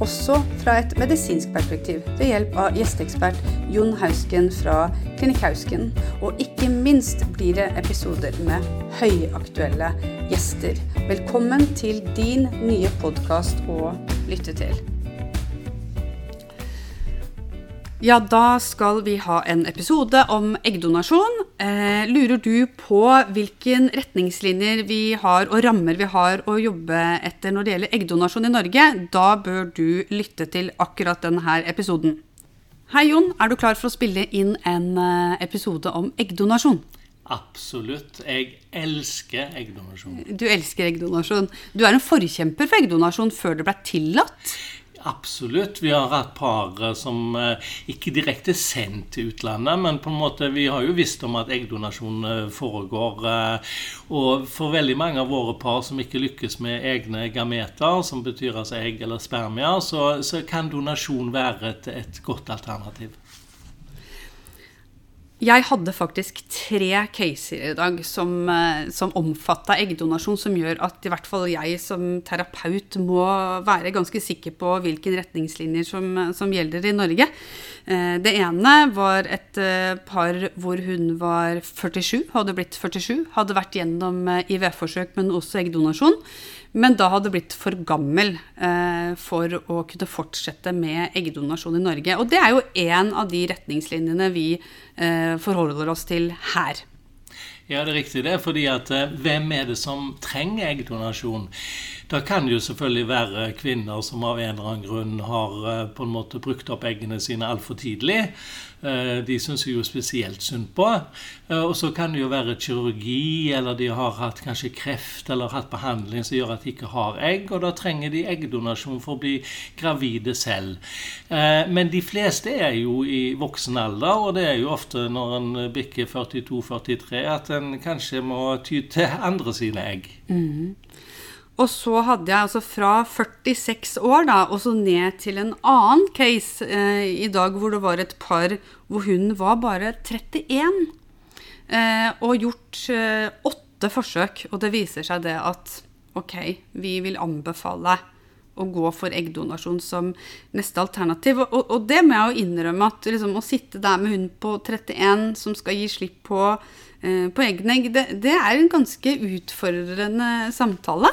også fra et medisinsk perspektiv ved hjelp av gjesteekspert Jon Hausken fra Klinikk Hausken. Og ikke minst blir det episoder med høyaktuelle gjester. Velkommen til din nye podkast å lytte til. Ja, da skal vi ha en episode om eggdonasjon. Eh, lurer du på hvilke retningslinjer vi har og rammer vi har å jobbe etter når det gjelder eggdonasjon i Norge, da bør du lytte til akkurat denne episoden. Hei, Jon. Er du klar for å spille inn en eh, episode om eggdonasjon? Absolutt. Jeg elsker eggdonasjon. Du elsker eggdonasjon. Du er en forkjemper for eggdonasjon før det ble tillatt? Absolutt. Vi har hatt par eh, som eh, ikke direkte sendt til utlandet, men på en måte vi har jo visst om at eggdonasjon eh, foregår. Og for veldig mange av våre par som ikke lykkes med egne gameter, som betyr altså egg eller spermier, så, så kan donasjon være et, et godt alternativ. Jeg hadde faktisk tre caser i dag som, eh, som omfatta eggdonasjon, som gjør at i hvert fall jeg som terapeut må være ganske sikker på hvilke retningslinjer som, som gjelder i Norge. Eh, det ene var et eh, par hvor hun var 47, hadde blitt 47, hadde vært gjennom IVF-forsøk, men også eggdonasjon men da hadde blitt for gammel eh, for å kunne fortsette med eggdonasjon i Norge. Og det er jo en av de retningslinjene vi eh, forholder oss til her. Ja, det er riktig det. fordi at eh, hvem er det som trenger eggdonasjon? Da kan det jo selvfølgelig være kvinner som av en eller annen grunn har eh, på en måte brukt opp eggene sine altfor tidlig. Eh, de syns jo spesielt synd på. Eh, og så kan det jo være kirurgi, eller de har hatt kanskje kreft eller hatt behandling som gjør at de ikke har egg, og da trenger de eggdonasjon for å bli gravide selv. Eh, men de fleste er jo i voksen alder, og det er jo ofte når en bikker 42-43 at en kanskje må ty til andre sine egg. Mm. Og så hadde jeg altså fra 46 år da, og så ned til en annen case eh, i dag hvor det var et par hvor hun var bare 31. Eh, og gjort eh, åtte forsøk. Og det viser seg det at ok, vi vil anbefale å gå for eggdonasjon som neste alternativ. Og, og det må jeg jo innrømme at liksom, å sitte der med hun på 31 som skal gi slipp på, eh, på eggene, det, det er en ganske utfordrende samtale.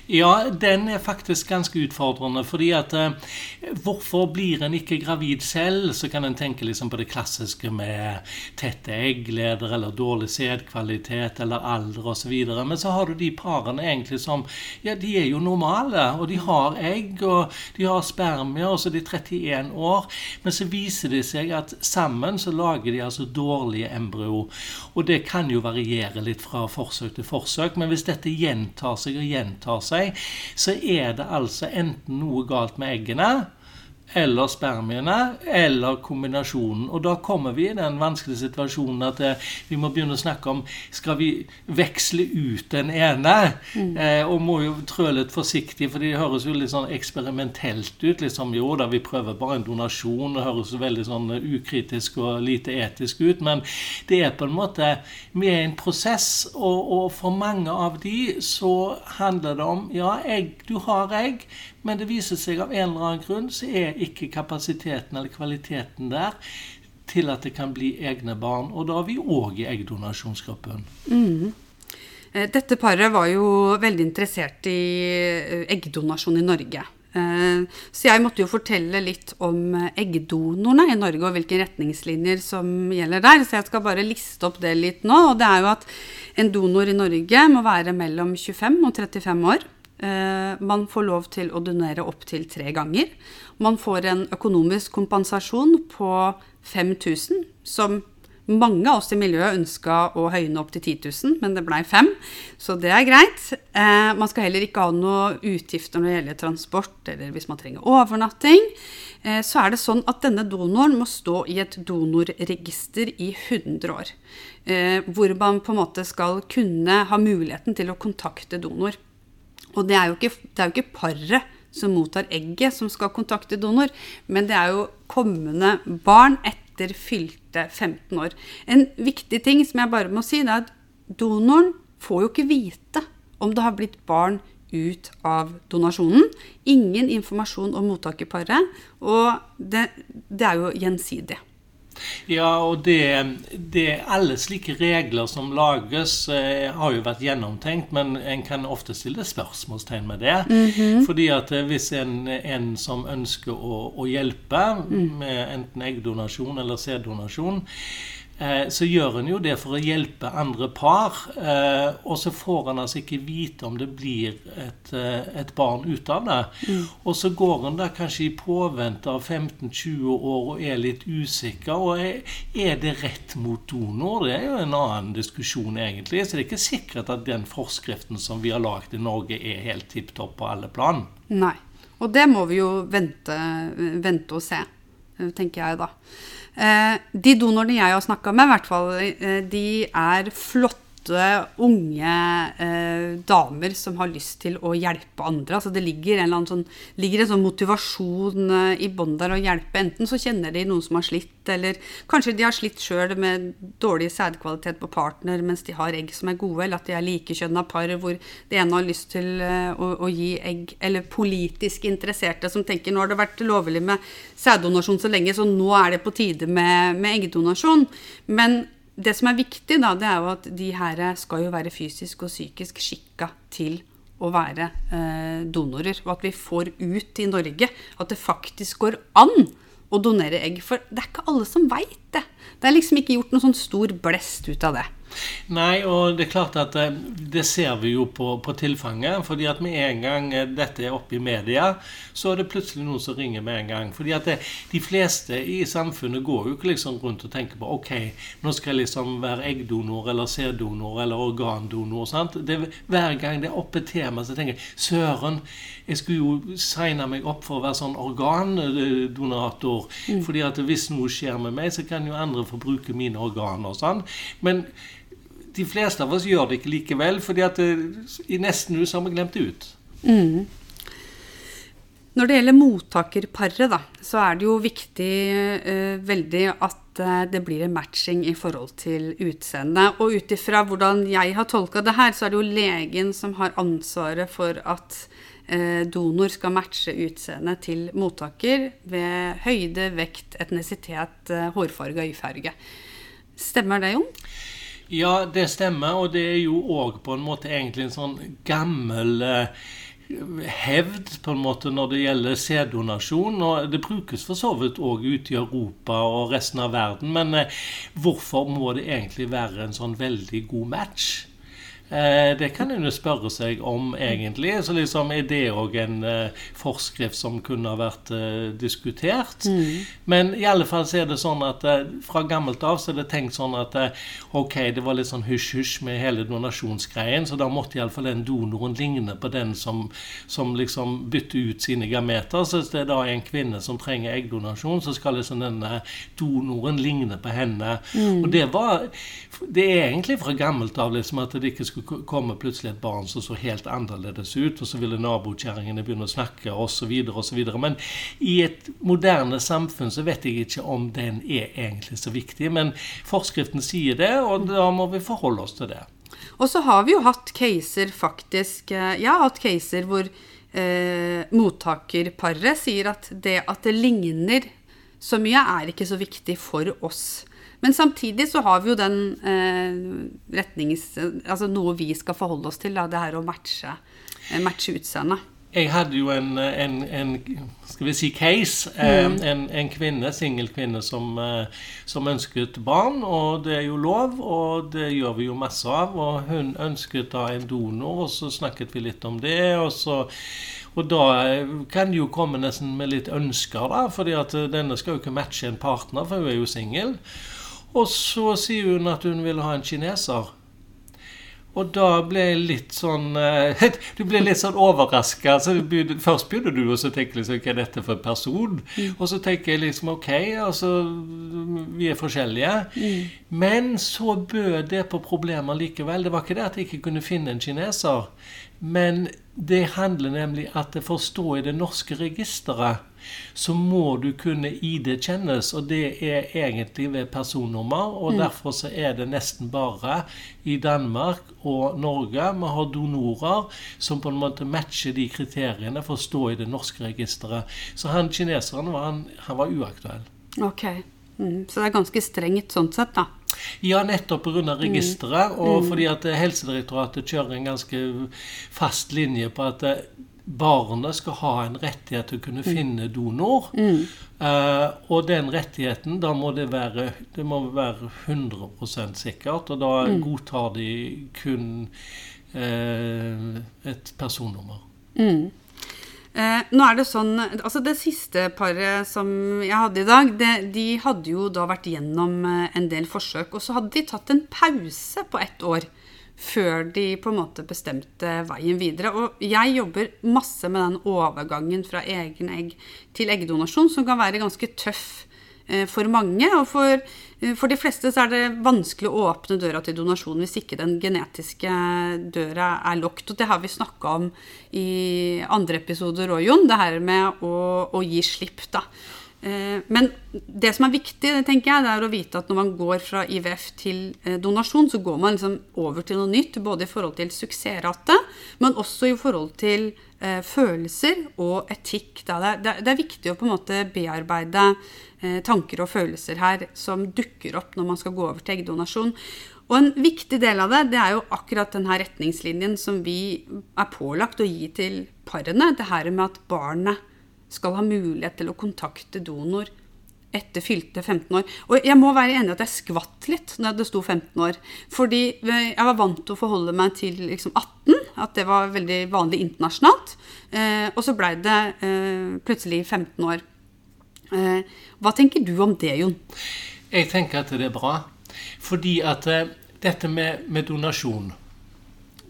Ja, den er faktisk ganske utfordrende. fordi at eh, Hvorfor blir en ikke gravid selv? Så kan en tenke liksom på det klassiske med tette eggleder eller dårlig sædkvalitet eller alder osv. Men så har du de parene egentlig som ja, de er jo normale, og de har egg, og de har spermier, og så er de 31 år. Men så viser det seg at sammen så lager de altså dårlige embryo. Og det kan jo variere litt fra forsøk til forsøk, men hvis dette gjentar seg og gjentar seg så er det altså enten noe galt med eggene eller spermiene, eller kombinasjonen. Og da kommer vi i den vanskelige situasjonen at eh, vi må begynne å snakke om skal vi veksle ut den ene. Mm. Eh, og må jo trø litt forsiktig, for det høres jo litt sånn eksperimentelt ut. liksom Jo da, vi prøver bare en donasjon. Det høres veldig sånn ukritisk og lite etisk ut. Men det er på en måte Vi er i en prosess, og, og for mange av de så handler det om Ja, egg, du har egg. Men det viser seg av en eller annen grunn så er ikke kapasiteten eller kvaliteten der til at det kan bli egne barn. Og da er vi òg i eggdonasjonsgruppen. Mm. Eh, dette paret var jo veldig interessert i eh, eggdonasjon i Norge. Eh, så jeg måtte jo fortelle litt om eggdonorene i Norge og hvilke retningslinjer som gjelder der. Så jeg skal bare liste opp det litt nå. Og det er jo at en donor i Norge må være mellom 25 og 35 år. Eh, man får lov til å donere opptil tre ganger. Man får en økonomisk kompensasjon på 5000, som Mange av oss i miljøet ønska å høyne opp til 10 000, men det blei fem, så det er greit. Eh, man skal heller ikke ha noe utgifter når det gjelder transport, eller hvis man trenger overnatting. Eh, så er det sånn at denne donoren må stå i et donorregister i 100 år. Hvor man på en måte skal kunne ha muligheten til å kontakte donor. Og det er jo ikke, det ikke paret som mottar egget, som skal kontakte donor, men det er jo kommende barn etter fylte 15 år. En viktig ting som jeg bare må si, det er at donoren får jo ikke vite om det har blitt barn ut av donasjonen. Ingen informasjon om mottakerparet, og det, det er jo gjensidig. Ja, og det, det, alle slike regler som lages, eh, har jo vært gjennomtenkt, men en kan ofte stille spørsmålstegn med det. Mm -hmm. Fordi at eh, hvis en, en som ønsker å, å hjelpe mm. med enten eggdonasjon eller sæddonasjon, så gjør en jo det for å hjelpe andre par. Eh, og så får en altså ikke vite om det blir et, eh, et barn ut av det. Mm. Og så går en da kanskje i påvente av 15-20 år og er litt usikker. Og er det rett mot donor? Det er jo en annen diskusjon, egentlig. Så det er ikke sikkert at den forskriften som vi har lagd i Norge, er helt tipp topp på alle plan. Nei. Og det må vi jo vente, vente og se, tenker jeg da. Eh, de donorene jeg har snakka med, eh, de er flotte unge eh, damer som har lyst til å hjelpe andre. Altså det ligger en, sånn, ligger en sånn motivasjon eh, i bånn der å hjelpe. Enten så kjenner de noen som har slitt, eller kanskje de har slitt sjøl med dårlig sædkvalitet på partner mens de har egg som er gode, eller at de er likekjønna par hvor det ene har lyst til eh, å, å, gi egg, eller politisk interesserte som tenker nå har det vært lovlig med sæddonasjon så lenge, så nå er det på tide med, med eggdonasjon. Men det som er viktig, da, det er jo at de her skal jo være fysisk og psykisk skikka til å være eh, donorer. Og at vi får ut i Norge at det faktisk går an å donere egg. For det er ikke alle som veit det. Det er liksom ikke gjort noen sånn stor blest ut av det. Nei, og det er klart at eh, det ser vi jo på, på tilfanget. fordi at med en gang eh, dette er oppe i media, så er det plutselig noen som ringer med en gang. fordi at det, de fleste i samfunnet går jo ikke liksom rundt og tenker på ok, nå skal jeg liksom være eggdonor eller sæddonor eller organdonor. sant? Det, hver gang det er oppe tema, så tenker jeg søren, jeg skulle jo signa meg opp for å være sånn organdonator. Mm. fordi at hvis noe skjer med meg, så kan jo andre få bruke mine organer. sånn. Men de fleste av oss gjør det ikke likevel, fordi at eh, i nesten hus har vi glemt det ut. Mm. Når det gjelder mottakerparet, da, så er det jo viktig eh, veldig at eh, det blir en matching i forhold til utseendet. Og ut ifra hvordan jeg har tolka det her, så er det jo legen som har ansvaret for at eh, donor skal matche utseendet til mottaker ved høyde, vekt, etnisitet, eh, hårfarge og øyefarge. Stemmer det, Jon? Ja, det stemmer. Og det er jo òg på en måte egentlig en sånn gammel eh, hevd på en måte når det gjelder sæddonasjon. og Det brukes for så vidt òg ute i Europa og resten av verden. Men eh, hvorfor må det egentlig være en sånn veldig god match? Eh, det kan en jo spørre seg om, egentlig. Så liksom, Er det òg en eh, forskrift som kunne ha vært eh, diskutert? Mm. Men i alle fall så er det sånn at uh, fra gammelt av så er det tenkt sånn at ok, det var litt sånn hysj-hysj med hele donasjonsgreien, så da måtte iallfall den donoren ligne på den som, som liksom bytter ut sine gameter. Så hvis det er da en kvinne som trenger eggdonasjon, så skal liksom denne donoren ligne på henne. Mm. Og det var Det er egentlig fra gammelt av liksom at det ikke skulle så kommer plutselig et barn som så helt annerledes ut, og så ville nabokjerringene begynne å snakke, osv., osv. Men i et moderne samfunn så vet jeg ikke om den er egentlig så viktig. Men forskriften sier det, og da må vi forholde oss til det. Og så har vi jo hatt caser, faktisk eh, Jeg har hatt caser hvor eh, mottakerparet sier at det at det ligner så mye, er ikke så viktig for oss. Men samtidig så har vi jo den eh, retnings... Altså noe vi skal forholde oss til, da, det her å matche, eh, matche utseendet. Jeg hadde jo en, en, en, skal vi si case. Eh, mm. En, en, kvinne, singel kvinne som, eh, som, ønsket barn. Og det er jo lov, og det gjør vi jo masse av. Og hun ønsket da en donor, og så snakket vi litt om det. Og, så, og da kan det jo komme nesten med litt ønsker, da. fordi at denne skal jo ikke matche en partner, for hun er jo singel. Og så sier hun at hun vil ha en kineser. Og da ble jeg litt sånn eh, Du ble litt sånn overraska. Så først begynner du å tenke liksom, hva er dette for en person? Mm. Og så tenker jeg liksom ok, altså Vi er forskjellige. Mm. Men så bød det på problemer likevel. Det var ikke det at jeg ikke kunne finne en kineser. Men det handler nemlig at jeg får stå i det norske registeret, så må du kunne ID-kjennes, og det er egentlig ved personnummer. Og mm. derfor så er det nesten bare i Danmark og Norge vi har donorer som på en måte matcher de kriteriene for å stå i det norske registeret. Så han kineseren var, han, han var uaktuell. Ok, mm. Så det er ganske strengt sånn sett, da? Ja, nettopp pga. registeret. Og mm. fordi at Helsedirektoratet kjører en ganske fast linje på at eh, barnet skal ha en rettighet til å kunne mm. finne donor. Mm. Eh, og den rettigheten, da må det være, det må være 100 sikkert. Og da mm. godtar de kun eh, et personnummer. Mm. Eh, nå er Det sånn, altså det siste paret som jeg hadde i dag, det, de hadde jo da vært gjennom eh, en del forsøk. Og så hadde de tatt en pause på ett år før de på en måte bestemte veien videre. Og jeg jobber masse med den overgangen fra egen egg til eggdonasjon, som kan være ganske tøff Eh, for mange. Og for, eh, for, de fleste så er det vanskelig å åpne døra til donasjon hvis ikke den genetiske døra er lukket. Og det har vi snakka om i andre episoder òg, Jon. Det her med å, å gi slipp, da. Eh, men det som er viktig, tenker jeg, det er å vite at når man går fra IVF til donasjon, så går man liksom over til noe nytt. Både i forhold til suksessrate, men også i forhold til følelser og etikk. Det er, viktig å på en måte bearbeide Eh, tanker og følelser her som dukker opp når man skal gå over til eggdonasjon. Og en viktig del av det, det er jo akkurat denne retningslinjen som vi er pålagt å gi til parene. Det her med at barnet skal ha mulighet til å kontakte donor etter fylte 15 år. Og jeg må være enig i at jeg skvatt litt når det sto 15 år. Fordi jeg var vant til å forholde meg til liksom 18, at det var veldig vanlig internasjonalt. Eh, og så blei det eh, plutselig 15 år. Eh, hva tenker du om det, Jon? Jeg tenker at det er bra. Fordi at eh, dette med, med donasjon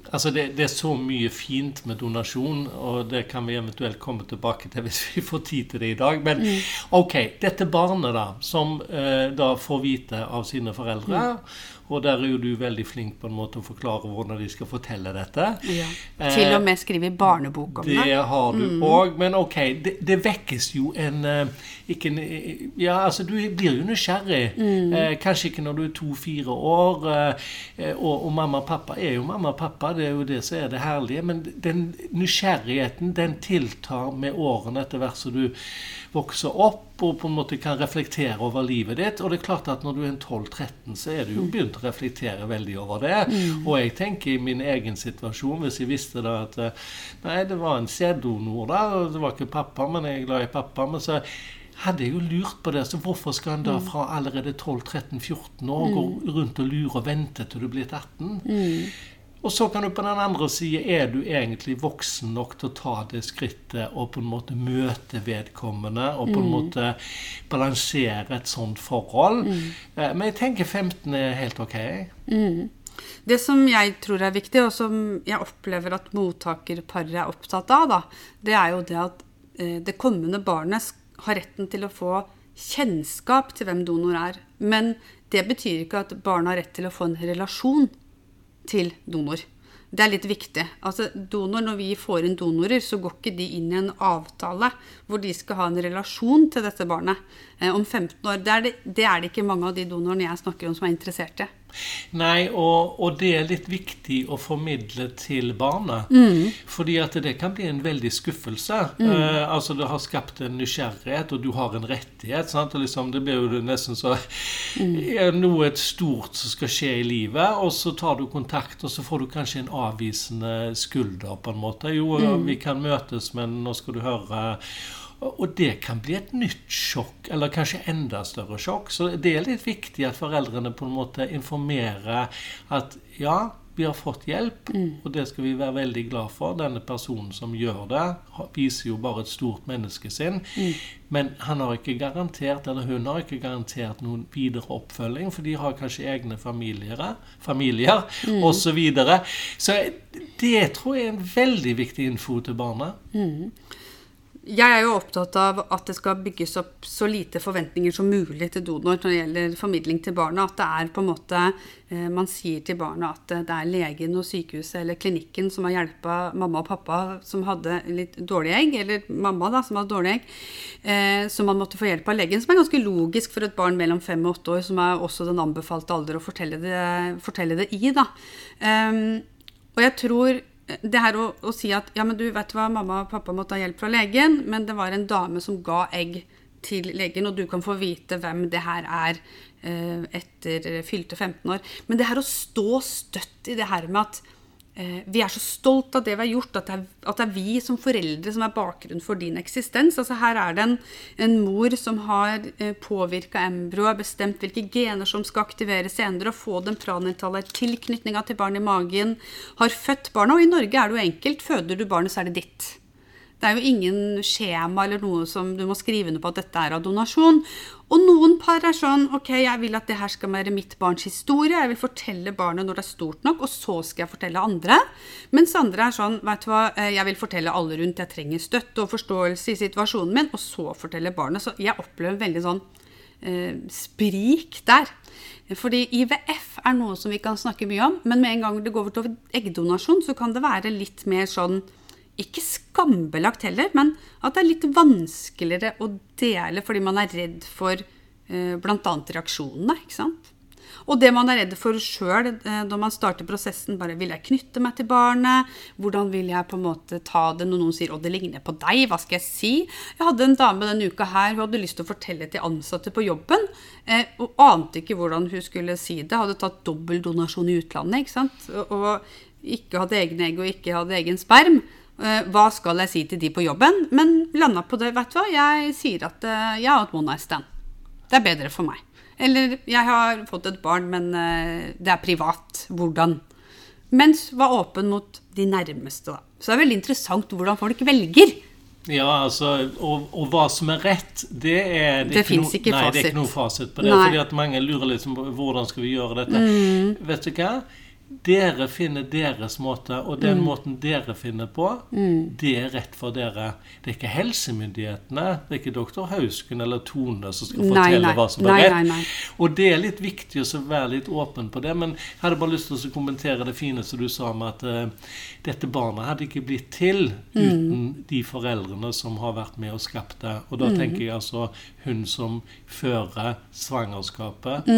Altså det, det, er så mye fint med donasjon, og det kan vi eventuelt komme tilbake til hvis vi får tid til det i dag. Men mm. ok, dette barnet da, som eh, da får vite av sine foreldre mm. Og der er jo du veldig flink på en måte å forklare hvordan de skal fortelle dette. Ja. Til og med skrive barnebok om det. Det har du òg. Mm. Men ok, det, det, vekkes jo en, eh, ikke en Ja, altså du blir jo nysgjerrig. Mm. Eh, kanskje ikke når du er to-fire år. Eh, og, og, mamma og pappa er jo mamma og pappa, det er jo det som er det herlige. Men den nysgjerrigheten, den tiltar med årene etter hvert som du vokser opp og på en måte kan reflektere over livet ditt. Og det er klart at når du er 12-13, så er du jo begynt å reflektere veldig over det. Mm. Og jeg tenker i min egen situasjon, hvis jeg visste da at eh, nei, det var en sæddonor der, og det var ikke pappa, men jeg er glad i pappa. men så hadde jeg jo lurt på det. Så hvorfor skal en da mm. fra allerede 12-13-14 år gå rundt og lure og vente til du blir 18? Mm. Og så kan du på den andre siden er du egentlig voksen nok til å ta det skrittet og på en måte møte vedkommende og på en mm. måte balansere et sånt forhold. Mm. Eh, men jeg tenker 15 er helt ok. Mm. Det som jeg tror er viktig, og som jeg opplever at mottakerparet er opptatt av, da, det er jo det at eh, det kommende barnet har retten til å få kjennskap til hvem donor er. Men det betyr ikke at barnet har rett til å få en relasjon til donor. Det er litt viktig. Altså donor, Når vi får inn donorer, så går ikke de inn i en avtale hvor de skal ha en relasjon til dette barnet eh, om 15 år. Det er det, det er det ikke mange av de donorene jeg snakker om som er interessert i. Nei, og, og, det er litt viktig å formidle til barna. Mm. Fordi at det kan bli en veldig skuffelse. Mm. Eh, altså Det har skapt en nysgjerrighet, og du har en rettighet. Sant? Og liksom, det blir jo nesten så mm. Noe stort som skal skje i livet, og så tar du kontakt, og så får du kanskje en avvisende skulder, på en måte. Jo, mm. vi kan møtes, men nå skal du høre og det kan bli et nytt sjokk, eller kanskje enda større sjokk. Så det er litt viktig at foreldrene på en måte informerer at ja, vi har fått hjelp, og det skal vi være veldig glad for. Denne personen som gjør det, viser jo bare et stort menneskesinn. Men han har ikke garantert, eller hun har ikke garantert noen videre oppfølging, for de har kanskje egne familier, familier mm. osv. Så, videre. så det tror jeg er en veldig viktig info til barna. Mm. Jeg er jo opptatt av at det skal bygges opp så lite forventninger som mulig til donor når det gjelder formidling til barna. At det er på en måte eh, Man sier til barna at det er legen og sykehuset eller klinikken som har hjelpa mamma og pappa som hadde litt dårlige egg, eller mamma da, som hadde dårlige egg, som så man måtte få hjelp av legen. Som er ganske logisk for et barn mellom fem og åtte år, som er også den anbefalte alder å fortelle det, fortelle det i. da. Um, og jeg tror det her å, å, si at ja, men du vet hva, mamma og pappa måtte ha hjelp fra legen, men det var en dame som ga egg til legen, og du kan få vite hvem det her er eh, etter fylte 15 år. Men det her å stå støtt i det her med at vi er så stolt av det vi har gjort, at det, er, at det er vi som foreldre som er bakgrunnen for din eksistens. Altså Her er det en, en mor som har eh, påvirka embryoet, bestemt hvilke gener som skal aktiveres senere, og få den pranatale tilknytninga til barnet i magen, har født barnet. Og i Norge er det jo enkelt. Føder du barnet, så er det ditt. Det er jo ingen skjema eller noe som du må skrive under på at dette er av donasjon. Og noen par er sånn OK, jeg vil at det her skal være mitt barns historie. Jeg vil fortelle barnet når det er stort nok, og så skal jeg fortelle andre. Mens andre er sånn, vet du hva, eh, jeg vil fortelle alle rundt. Jeg trenger støtte og forståelse i situasjonen min, og så fortelle barnet. Så jeg opplever veldig sånn eh, sprik der. Fordi IVF er noe som vi kan snakke mye om, men med en gang det går over til eggdonasjon, så kan det være litt mer sånn ikke skambelagt heller, men at det er litt vanskeligere å dele fordi man er redd for eh, bl.a. reaksjonene. ikke sant? Og det man er redd for sjøl eh, når man starter prosessen, bare vil jeg knytte meg til barnet? Hvordan vil jeg på en måte ta det når noen sier 'å, det ligner på deg', hva skal jeg si? Jeg hadde en dame denne uka her, hun hadde lyst til å fortelle til ansatte på jobben, eh, og ante ikke hvordan hun skulle si det. Hadde tatt dobbeldonasjon i utlandet, ikke sant. Og ikke hadde egne egg og ikke hadde egen sperm. Eh, hva skal jeg si til de på jobben? Men landa på det, vet du hva. Jeg sier at eh, jeg har hatt one night stand. Det er bedre for meg. Eller jeg har fått et barn, men eh, det er privat. Hvordan? Mens var åpen mot de nærmeste, da. Så det er veldig interessant hvordan folk velger. Ja, altså, og, og, hva som er rett, det er Det, det ikke fasit. Nei, det er ikke noe fasit på det. Nei. fordi at mange lurer liksom på hvordan skal vi gjøre dette. Mm. Vet du hva? Dere finner deres måte, og den mm. måten dere finner på, mm. det er rett for dere. Det er ikke helsemyndighetene, det er ikke doktor Hausken eller Tone som skal fortelle nei, nei. hva som er nei, rett. Og det er litt viktig å være litt åpen på det. Men jeg hadde bare lyst til å kommentere det fine som du sa om at uh, dette barnet hadde ikke blitt til mm. uten de foreldrene som har vært med og skapt det. Og da mm. tenker jeg altså hun som fører svangerskapet.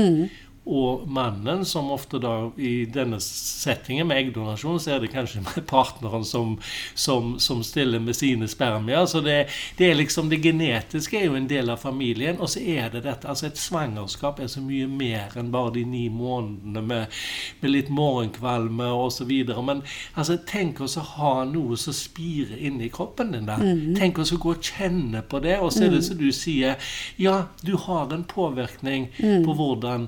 Og mannen, som ofte da i denne settingen med eggdonasjon, så er det kanskje med partneren som, som, som stiller med sine spermier. Så det, det, er liksom det genetiske er jo en del av familien. Og så er det dette altså Et svangerskap er så mye mer enn bare de ni månedene med, med litt morgenkvalme osv. Men altså, tenk oss å ha noe som spirer inni kroppen din. der. Mm. Tenk oss å gå og kjenne på det. Og så er det mm. som du sier, ja, du har en påvirkning mm. på hvordan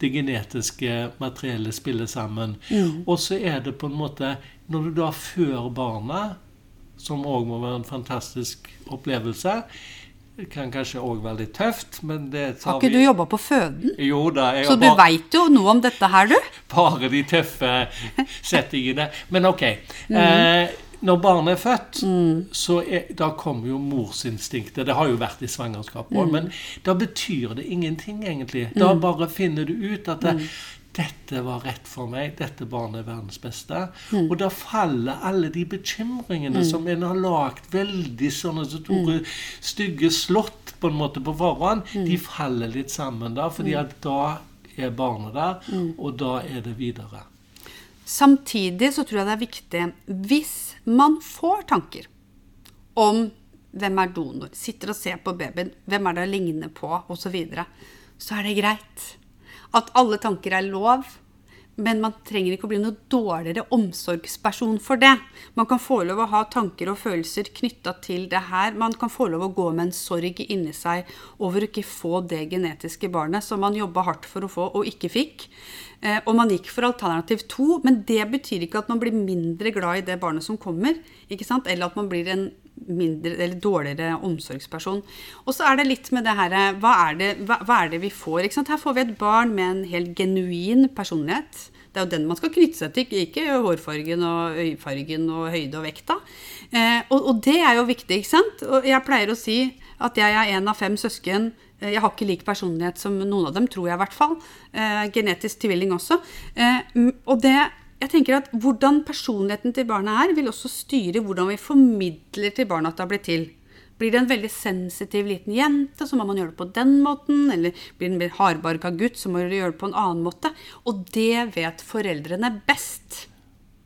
det genetiske materiellet spiller sammen. Mm. Og så er det på en måte Når du da før barna, som òg må være en fantastisk opplevelse det kan kanskje òg være litt tøft, men det tar vi Har ikke du jobba på føden? Jo da. Så du bare, veit jo noe om dette her, du? Bare de tøffe settingene. Men ok. Mm. Eh, når barnet er født, mm. så er, da kommer jo morsinstinktet. Det har jo vært i svangerskapet òg, mm. men da betyr det ingenting, egentlig. Da mm. bare finner du ut at det, mm. dette var rett for meg. Dette barnet er verdens beste. Mm. Og da faller alle de bekymringene mm. som en har lagd veldig sånne store, stygge slott på en måte på forhånd, de faller litt sammen da. fordi at da er barnet der, og da er det videre. Samtidig så tror jeg det er viktig hvis man får tanker om hvem er donor, sitter og ser på babyen, hvem er det å ligne på, osv., så, videre, så er det greit. At alle tanker er lov. Men man trenger ikke å bli noe dårligere omsorgsperson for det. Man kan få lov å ha tanker og følelser knytta til det her. Man kan få lov å gå med en sorg inni seg over å ikke få det genetiske barnet som man jobba hardt for å få og ikke fikk. Eh, og man gikk for alternativ to, men det betyr ikke at man blir mindre glad i det barnet som kommer. Eller at man blir en mindre, eller dårligere omsorgsperson. Og så er det litt med det her Hva er det, hva, hva er det vi får? Her får vi et barn med en helt genuin personlighet. Det er jo den man skal knytte seg til, ikke hårfargen og øyefargen og høyde og vekta. Eh, og, og, det er jo viktig, ikke sant? Og jeg pleier å si at jeg er en av fem søsken Eh, jeg har ikke lik personlighet som noen av dem, tror jeg i hvert fall. Eh, genetisk tvilling også. Eh, og det, jeg tenker at Hvordan personligheten til barna er, vil også styre hvordan vi formidler til barna at det har blitt til. Blir det en veldig sensitiv liten jente, så må man gjøre det på den måten. Eller blir det en mer hardbarka gutt, så må man gjøre det på en annen måte. Og det vet foreldrene best.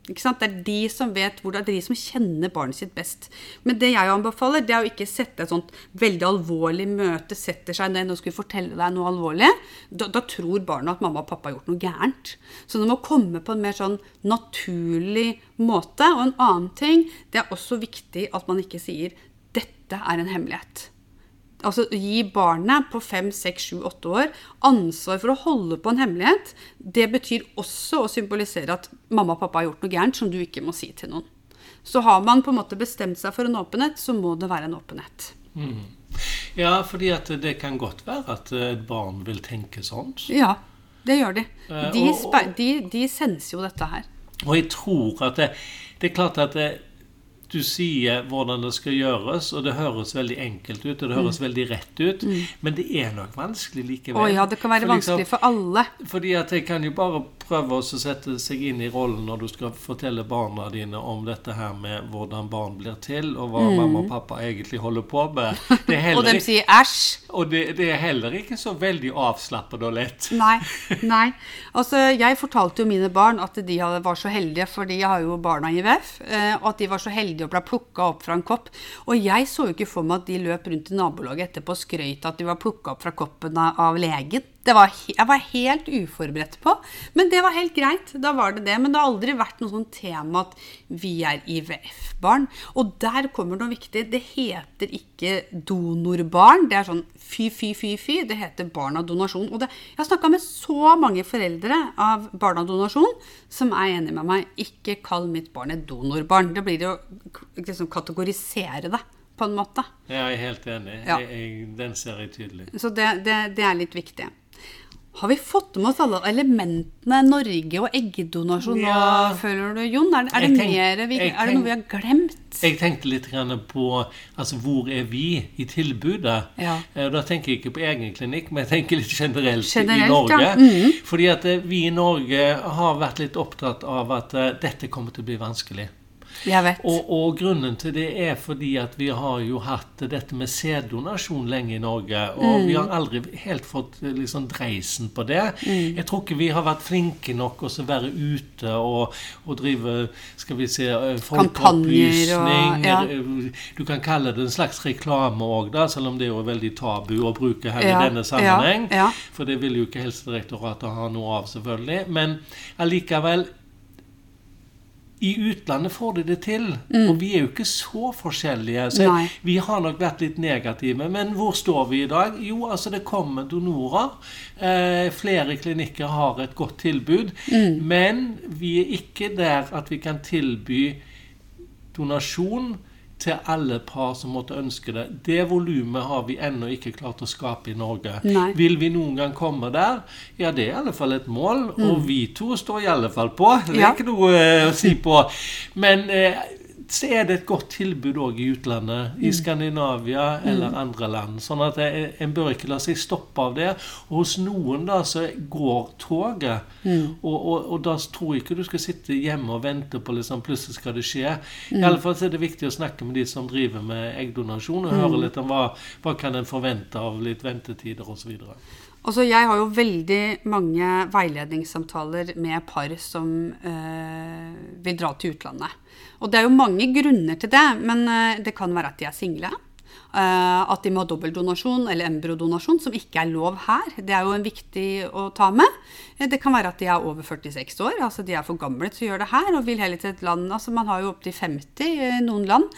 Det er de som vet hvor det er de som kjenner barnet sitt best. Men det jeg anbefaler, det er å ikke sette et sånt veldig alvorlig møte, setter seg ned og skulle fortelle deg noe alvorlig. Da, da, tror barnet at mamma og pappa har gjort noe gærent. Så det må komme på en mer sånn naturlig måte. Og en annen ting, det er også viktig at man ikke sier 'dette er en hemmelighet' altså gi barnet på fem, seks, sju, åtte år ansvar for å holde på en hemmelighet, det betyr også å symbolisere at mamma og pappa har gjort noe gærent som du ikke må si til noen. Så har man på en måte bestemt seg for en åpenhet, så må det være en åpenhet. Mm. Ja, fordi at det kan godt være at et barn vil tenke sånn. Ja, det gjør de. Eh, de, de, de senser jo dette her. Og jeg tror at det, det er klart at det, du sier hvordan det skal gjøres, og det høres veldig enkelt ut, og det høres mm. veldig rett ut, mm. men det er nok vanskelig likevel. Å ja, det kan være for liksom, vanskelig for alle. Fordi at jeg kan jo bare prøve å sette seg inn i rollen når du skal fortelle barna dine om dette her med hvordan barn blir til, og hva mm. mamma og pappa egentlig holder på med. og de sier æsj. Og det, det, er heller ikke så veldig avslappet og lett. Nei. nei. Altså, jeg fortalte jo mine barn at de var så heldige, for de har jo barna i VF, eh, og at de var så heldige å ble plukka opp fra en kopp. Og jeg så jo ikke for meg at de løp rundt i nabolaget etterpå og skrøt at de var plukka opp fra koppen av legen. Det var, jeg var helt uforberedt på. Men det var helt greit. Da var det det. Men det har aldri vært noe sånn tema at vi er IVF-barn. Og der kommer noe viktig. Det heter ikke donorbarn. Det er sånn fy, fy, fy, fy. Det heter barn av donasjon. Og det, jeg har snakka med så mange foreldre av barn av donasjon som er enige med meg. Ikke kall mitt barn et donorbarn. Det blir jo liksom, kategorisere det på en måte. Jeg er helt enig. Ja. Jeg, jeg, den ser jeg tydelig. Så det, det, det er litt viktig. Har vi fått med oss alle elementene Norge og eggdonasjon ja. nå, føler du, Jon? Er, er, det, tenk, mer vi, er det noe vi har glemt? Jeg tenkte litt på altså, hvor er vi i tilbudet. Ja. Eh, da tenker jeg ikke på egen klinikk, men jeg tenker litt generelt, generelt i Norge. Ja. Mm. Fordi at eh, vi i Norge har vært litt opptatt av at uh, dette kommer til å bli vanskelig. Jeg vet. Og, og, grunnen til det er fordi at vi har jo hatt dette med sæddonasjon lenge i Norge. Og mm. vi har aldri helt fått liksom dreisen på det. Mm. Jeg tror ikke vi har vært flinke nok å være ute og, og, drive skal vi se, eh, folkeopplysning. Ja. Du kan kalle det en slags reklame òg, selv om det er jo veldig tabu å bruke her ja. i denne sammenheng. Ja. For det vil jo ikke Helsedirektoratet ha noe av, selvfølgelig. Men allikevel i utlandet får de det til. Mm. Og vi er jo ikke så forskjellige. Så Nei. vi har nok vært litt negative. Men hvor står vi i dag? Jo, altså det kommer donorer. Eh, flere klinikker har et godt tilbud. Mm. Men vi er ikke der at vi kan tilby donasjon til alle par som måtte ønske det. Det volumet har vi ennå ikke klart å skape i Norge. Nei. Vil vi noen gang komme der? Ja, det er i alle fall et mål. Mm. Og vi to står i alle fall på. Det er ja. ikke noe uh, å si på. Men uh, så er det et godt tilbud òg i utlandet. I mm. Skandinavia eller mm. andre land. Sånn at en bør ikke la seg stoppe av det. Og hos noen da så går toget. Mm. Og, og, og, da tror jeg ikke du skal sitte hjemme og vente på liksom plutselig skal det skje. Mm. I alle fall så er det viktig å snakke med de som driver med eggdonasjon, og høre litt om hva, hva kan en forvente av litt ventetider osv. Altså, jeg har jo veldig mange veiledningssamtaler med par som øh, vil dra til utlandet. Og det er jo mange grunner til det, men øh, det kan være at de er single. eh, at de må ha dobbeltdonasjon eller embryodonasjon, som ikke er lov her. Det er jo en viktig å ta med. Eh, det kan være at de er over 46 år, altså de er for gamle til å gjøre det her og vil heller til et land altså Man har jo opptil 50 i noen land.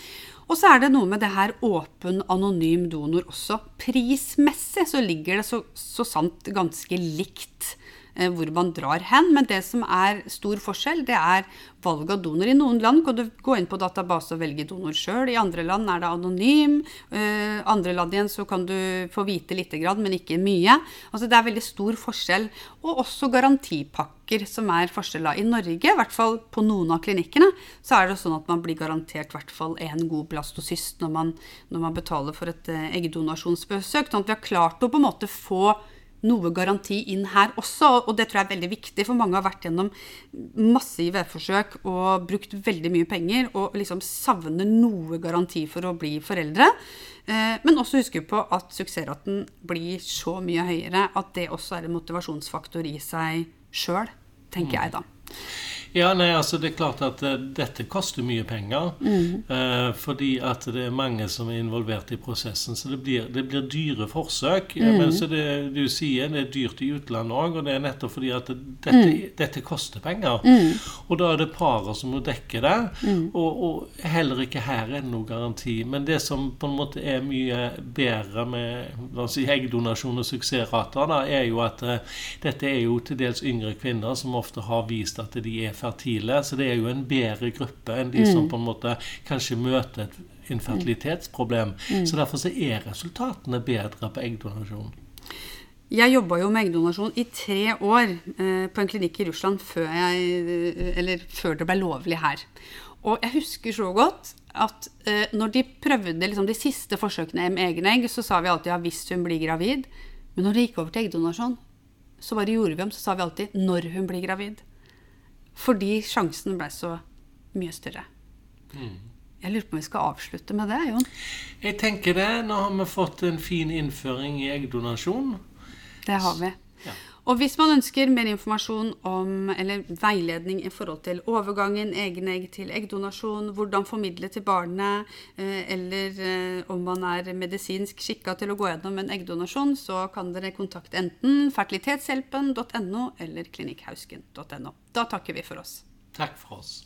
Og så er det noe med det her åpen, anonym donor også. Prismessig så ligger det så, så sant ganske likt Eh, hvor man drar hen. Men det som er stor forskjell, det er valg av donor. I noen land kan du gå inn på database og velge donor sjøl. I andre land er det anonym. Uh, andre land igjen så kan du få vite grann, men ikke mye. Altså Det er veldig stor forskjell. Og også garantipakker, som er forskjella. I Norge, i hvert fall på noen av klinikkene, så er det sånn at man blir garantert i hvert fall én god blastocyst når man, når man betaler for et uh, eggdonasjonsbesøk. Sånn at vi har klart å på en måte få noe garanti inn her også. Og det tror jeg er veldig viktig, for mange har vært gjennom masse IVF-forsøk og brukt veldig mye penger og liksom savner noe garanti for å bli foreldre. Eh, men også huske på at suksessraten blir så mye høyere at det også er en motivasjonsfaktor i seg sjøl, tenker jeg da. Ja, nei, altså Det er klart at uh, dette koster mye penger. Mm. Uh, fordi at det er mange som er involvert i prosessen. Så det blir, det blir dyre forsøk. Mm. Men så det du sier, det er dyrt i utlandet òg. Og det er nettopp fordi at dette, mm. dette koster penger. Mm. Og da er det paret som må dekke det. Mm. Og, og, heller ikke her er det noe garanti. Men det som på en måte er mye bedre med la oss si, eggdonasjon og suksessrater, da, er jo at uh, dette er jo til dels yngre kvinner som ofte har vist at de er fertile. Så det er jo en bedre gruppe enn de mm. som på en måte kanskje møter et infertilitetsproblem. Mm. Så derfor så er resultatene bedre på eggdonasjon. Jeg jobba jo med eggdonasjon i tre år eh, på en klinikk i Russland før, jeg, før, det ble lovlig her. Og jeg husker så godt at eh, når de prøvde liksom, de siste forsøkene med egne egg, så sa vi alltid ja, hvis hun blir gravid. Men når det gikk over til eggdonasjon, så bare gjorde vi om, så sa vi alltid når hun blir gravid. Fordi sjansen ble så mye større. Mm. Jeg lurer på om vi skal avslutte med det, Jon? Jeg tenker det. Nå har vi fått en fin innføring i eggdonasjon. Det har vi. Og hvis man ønsker mer informasjon om, eller veiledning i forhold til overgangen egenegg til eggdonasjon, hvordan formidle til barnet, eh, eller eh, om man er medisinsk skikka til å gå gjennom en eggdonasjon, så kan dere kontakte enten fertilitetshjelpen.no eller klinikkhausken.no. Da takker vi for oss. Takk for oss.